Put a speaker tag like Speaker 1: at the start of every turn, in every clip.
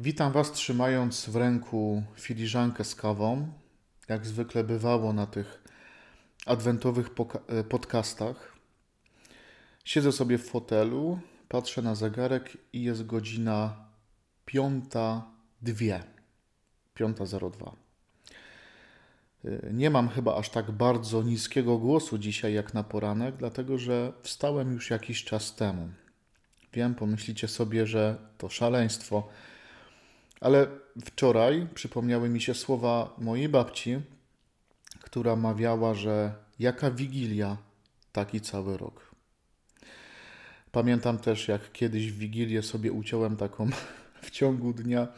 Speaker 1: Witam Was trzymając w ręku filiżankę z kawą, jak zwykle bywało na tych adwentowych e, podcastach. Siedzę sobie w fotelu, patrzę na zegarek i jest godzina 5.02. 5.02. E, nie mam chyba aż tak bardzo niskiego głosu dzisiaj jak na poranek, dlatego że wstałem już jakiś czas temu. Wiem, pomyślicie sobie, że to szaleństwo ale wczoraj przypomniały mi się słowa mojej babci, która mawiała, że jaka wigilia, taki cały rok. Pamiętam też, jak kiedyś w wigilię sobie uciąłem taką w ciągu dnia,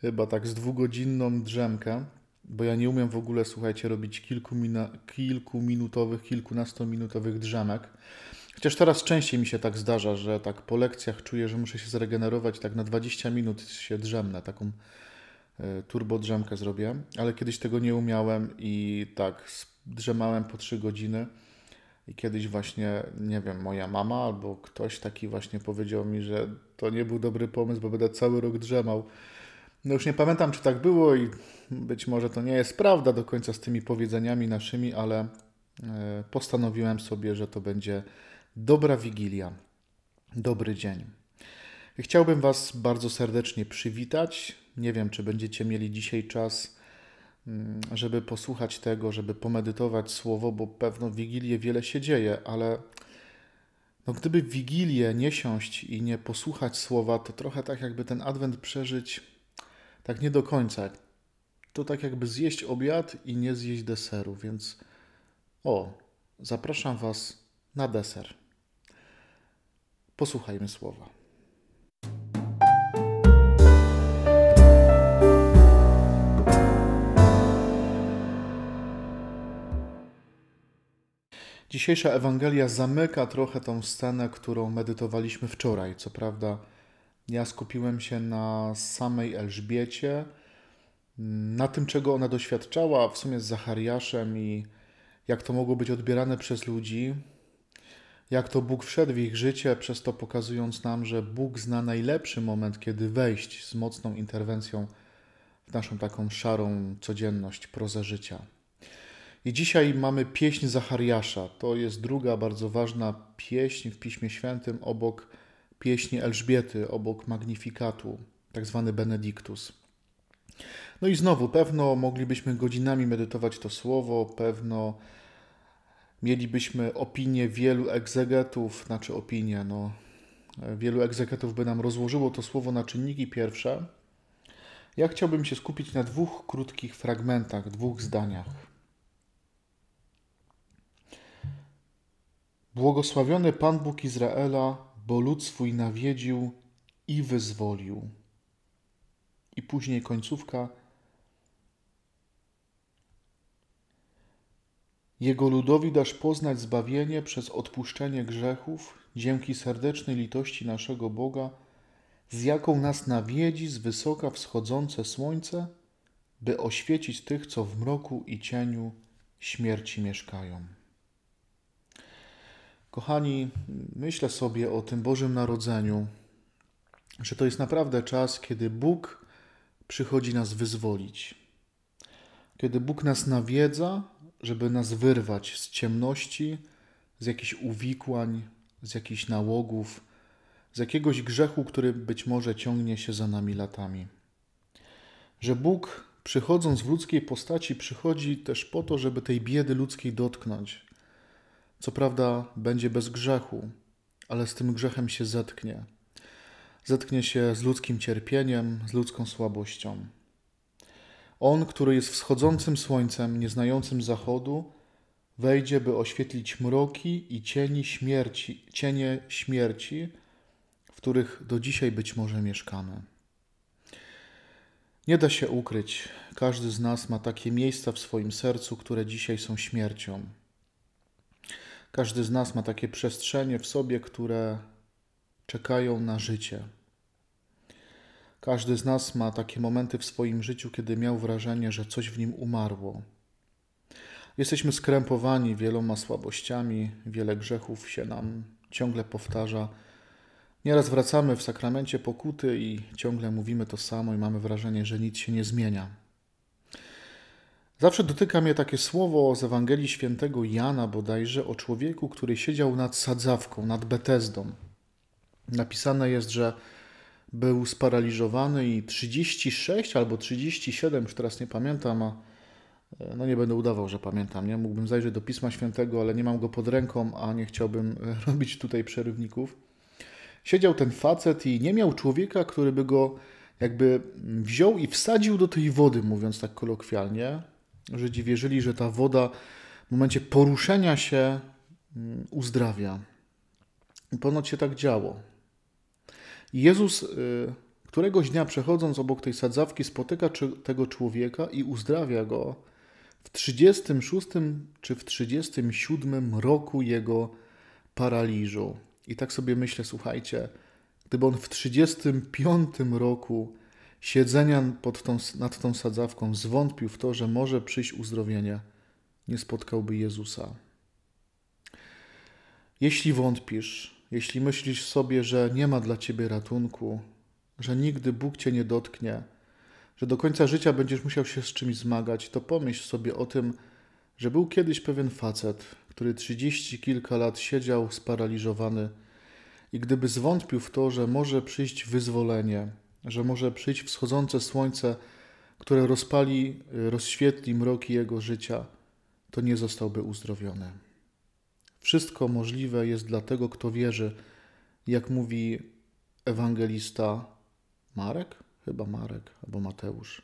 Speaker 1: chyba tak z dwugodzinną drzemkę, bo ja nie umiem w ogóle, słuchajcie, robić kilku, kilkuminutowych, kilkunastominutowych drzemek. Chociaż teraz częściej mi się tak zdarza, że tak po lekcjach czuję, że muszę się zregenerować, tak na 20 minut się drzemnę, taką e, turbo drzemkę zrobię, ale kiedyś tego nie umiałem i tak drzemałem po 3 godziny i kiedyś właśnie, nie wiem, moja mama albo ktoś taki właśnie powiedział mi, że to nie był dobry pomysł, bo będę cały rok drzemał. No już nie pamiętam, czy tak było i być może to nie jest prawda do końca z tymi powiedzeniami naszymi, ale e, postanowiłem sobie, że to będzie Dobra Wigilia, dobry dzień. Chciałbym Was bardzo serdecznie przywitać. Nie wiem, czy będziecie mieli dzisiaj czas, mm, żeby posłuchać tego, żeby pomedytować słowo, bo pewno w Wigilię wiele się dzieje, ale no, gdyby w Wigilię nie siąść i nie posłuchać słowa, to trochę tak jakby ten adwent przeżyć tak nie do końca. To tak jakby zjeść obiad i nie zjeść deseru, więc o, zapraszam Was na deser. Posłuchajmy słowa. Dzisiejsza Ewangelia zamyka trochę tą scenę, którą medytowaliśmy wczoraj. Co prawda, ja skupiłem się na samej Elżbiecie, na tym, czego ona doświadczała, w sumie z Zachariaszem i jak to mogło być odbierane przez ludzi, jak to Bóg wszedł w ich życie, przez to pokazując nam, że Bóg zna najlepszy moment, kiedy wejść z mocną interwencją w naszą taką szarą codzienność, prozę życia. I dzisiaj mamy pieśń Zachariasza. To jest druga bardzo ważna pieśń w Piśmie Świętym obok pieśni Elżbiety, obok Magnifikatu, tak zwany Benediktus. No i znowu, pewno moglibyśmy godzinami medytować to słowo, pewno mielibyśmy opinię wielu egzegetów, znaczy opinię, no, wielu egzegetów by nam rozłożyło to słowo na czynniki pierwsze. Ja chciałbym się skupić na dwóch krótkich fragmentach, dwóch zdaniach. Błogosławiony Pan Bóg Izraela, bo lud swój nawiedził i wyzwolił. I później końcówka – Jego ludowi dasz poznać zbawienie przez odpuszczenie grzechów, dzięki serdecznej litości naszego Boga, z jaką nas nawiedzi z wysoka wschodzące słońce, by oświecić tych, co w mroku i cieniu śmierci mieszkają. Kochani, myślę sobie o tym Bożym Narodzeniu, że to jest naprawdę czas, kiedy Bóg przychodzi nas wyzwolić. Kiedy Bóg nas nawiedza, żeby nas wyrwać z ciemności, z jakichś uwikłań, z jakichś nałogów, z jakiegoś grzechu, który być może ciągnie się za nami latami. Że Bóg, przychodząc w ludzkiej postaci, przychodzi też po to, żeby tej biedy ludzkiej dotknąć. Co prawda, będzie bez grzechu, ale z tym grzechem się zetknie. Zetknie się z ludzkim cierpieniem, z ludzką słabością. On, który jest wschodzącym słońcem, nieznającym zachodu, wejdzie, by oświetlić mroki i cieni śmierci, cienie śmierci, w których do dzisiaj być może mieszkamy. Nie da się ukryć, każdy z nas ma takie miejsca w swoim sercu, które dzisiaj są śmiercią. Każdy z nas ma takie przestrzenie w sobie, które czekają na życie. Każdy z nas ma takie momenty w swoim życiu, kiedy miał wrażenie, że coś w nim umarło. Jesteśmy skrępowani wieloma słabościami, wiele grzechów się nam ciągle powtarza. Nieraz wracamy w sakramencie pokuty i ciągle mówimy to samo i mamy wrażenie, że nic się nie zmienia. Zawsze dotyka mnie takie słowo z Ewangelii Świętego Jana bodajże o człowieku, który siedział nad sadzawką, nad Betesdą. Napisane jest, że był sparaliżowany i 36 albo 37, już teraz nie pamiętam, a e, no nie będę udawał, że pamiętam, nie? Mógłbym zajrzeć do Pisma Świętego, ale nie mam go pod ręką, a nie chciałbym robić tutaj przerywników. Siedział ten facet i nie miał człowieka, który by go jakby wziął i wsadził do tej wody, mówiąc tak kolokwialnie. Żydzi wierzyli, że ta woda w momencie poruszenia się mm, uzdrawia. I ponoć się tak działo. Jezus y, któregoś dnia przechodząc obok tej sadzawki spotyka tego człowieka i uzdrawia go w 36 czy w 37 roku jego paraliżu. I tak sobie myślę, słuchajcie, gdyby on w 35 roku siedzenia pod tą, nad tą sadzawką zwątpił w to, że może przyjść uzdrowienie, nie spotkałby Jezusa. Jeśli wątpisz, jeśli myślisz sobie, że nie ma dla ciebie ratunku, że nigdy Bóg cię nie dotknie, że do końca życia będziesz musiał się z czymś zmagać, to pomyśl sobie o tym, że był kiedyś pewien facet, który trzydzieści kilka lat siedział sparaliżowany i gdyby zwątpił w to, że może przyjść wyzwolenie, że może przyjść wschodzące słońce, które rozpali, rozświetli mroki jego życia, to nie zostałby uzdrowiony. Wszystko możliwe jest dla tego, kto wierzy, jak mówi ewangelista Marek, chyba Marek albo Mateusz.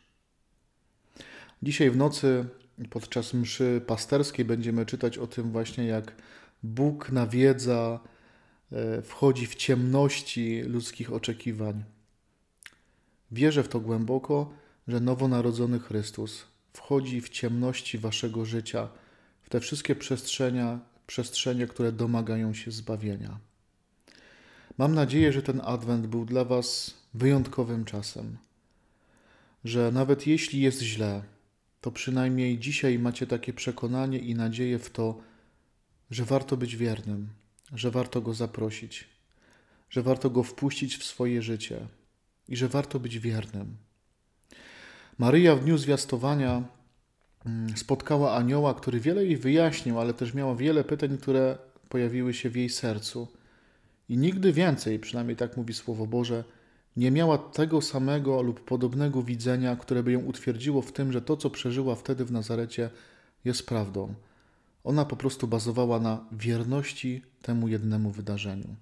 Speaker 1: Dzisiaj w nocy podczas mszy pasterskiej będziemy czytać o tym właśnie, jak Bóg nawiedza, e, wchodzi w ciemności ludzkich oczekiwań. Wierzę w to głęboko, że nowonarodzony Chrystus wchodzi w ciemności waszego życia, w te wszystkie przestrzenia, przestrzenie, które domagają się zbawienia. Mam nadzieję, że ten adwent był dla Was wyjątkowym czasem, że nawet jeśli jest źle, to przynajmniej dzisiaj macie takie przekonanie i nadzieję w to, że warto być wiernym, że warto go zaprosić, że warto go wpuścić w swoje życie i że warto być wiernym. Maryja w dniu zwiastowania spotkała anioła, który wiele jej wyjaśnił, ale też miała wiele pytań, które pojawiły się w jej sercu. I nigdy więcej, przynajmniej tak mówi Słowo Boże, nie miała tego samego lub podobnego widzenia, które by ją utwierdziło w tym, że to, co przeżyła wtedy w Nazarecie, jest prawdą. Ona po prostu bazowała na wierności temu jednemu wydarzeniu.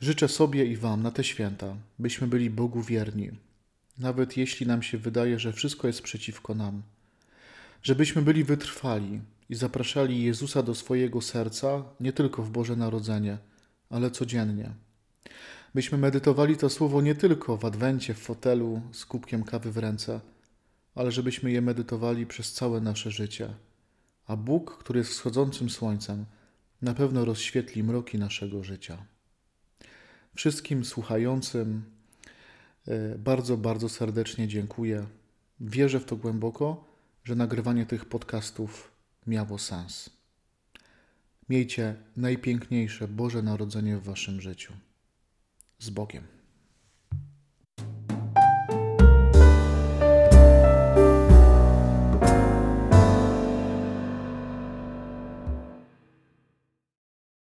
Speaker 1: Życzę sobie i Wam na te święta, byśmy byli Bogu wierni, nawet jeśli nam się wydaje, że wszystko jest przeciwko nam. Żebyśmy byli wytrwali i zapraszali Jezusa do swojego serca nie tylko w Boże Narodzenie, ale codziennie. Byśmy medytowali to słowo nie tylko w adwencie, w fotelu z kubkiem kawy w ręce, ale żebyśmy je medytowali przez całe nasze życie. A Bóg, który jest wschodzącym słońcem, na pewno rozświetli mroki naszego życia. Wszystkim słuchającym e, bardzo, bardzo serdecznie dziękuję. Wierzę w to głęboko, że nagrywanie tych podcastów miało sens. Miejcie najpiękniejsze Boże Narodzenie w Waszym życiu. Z Bogiem.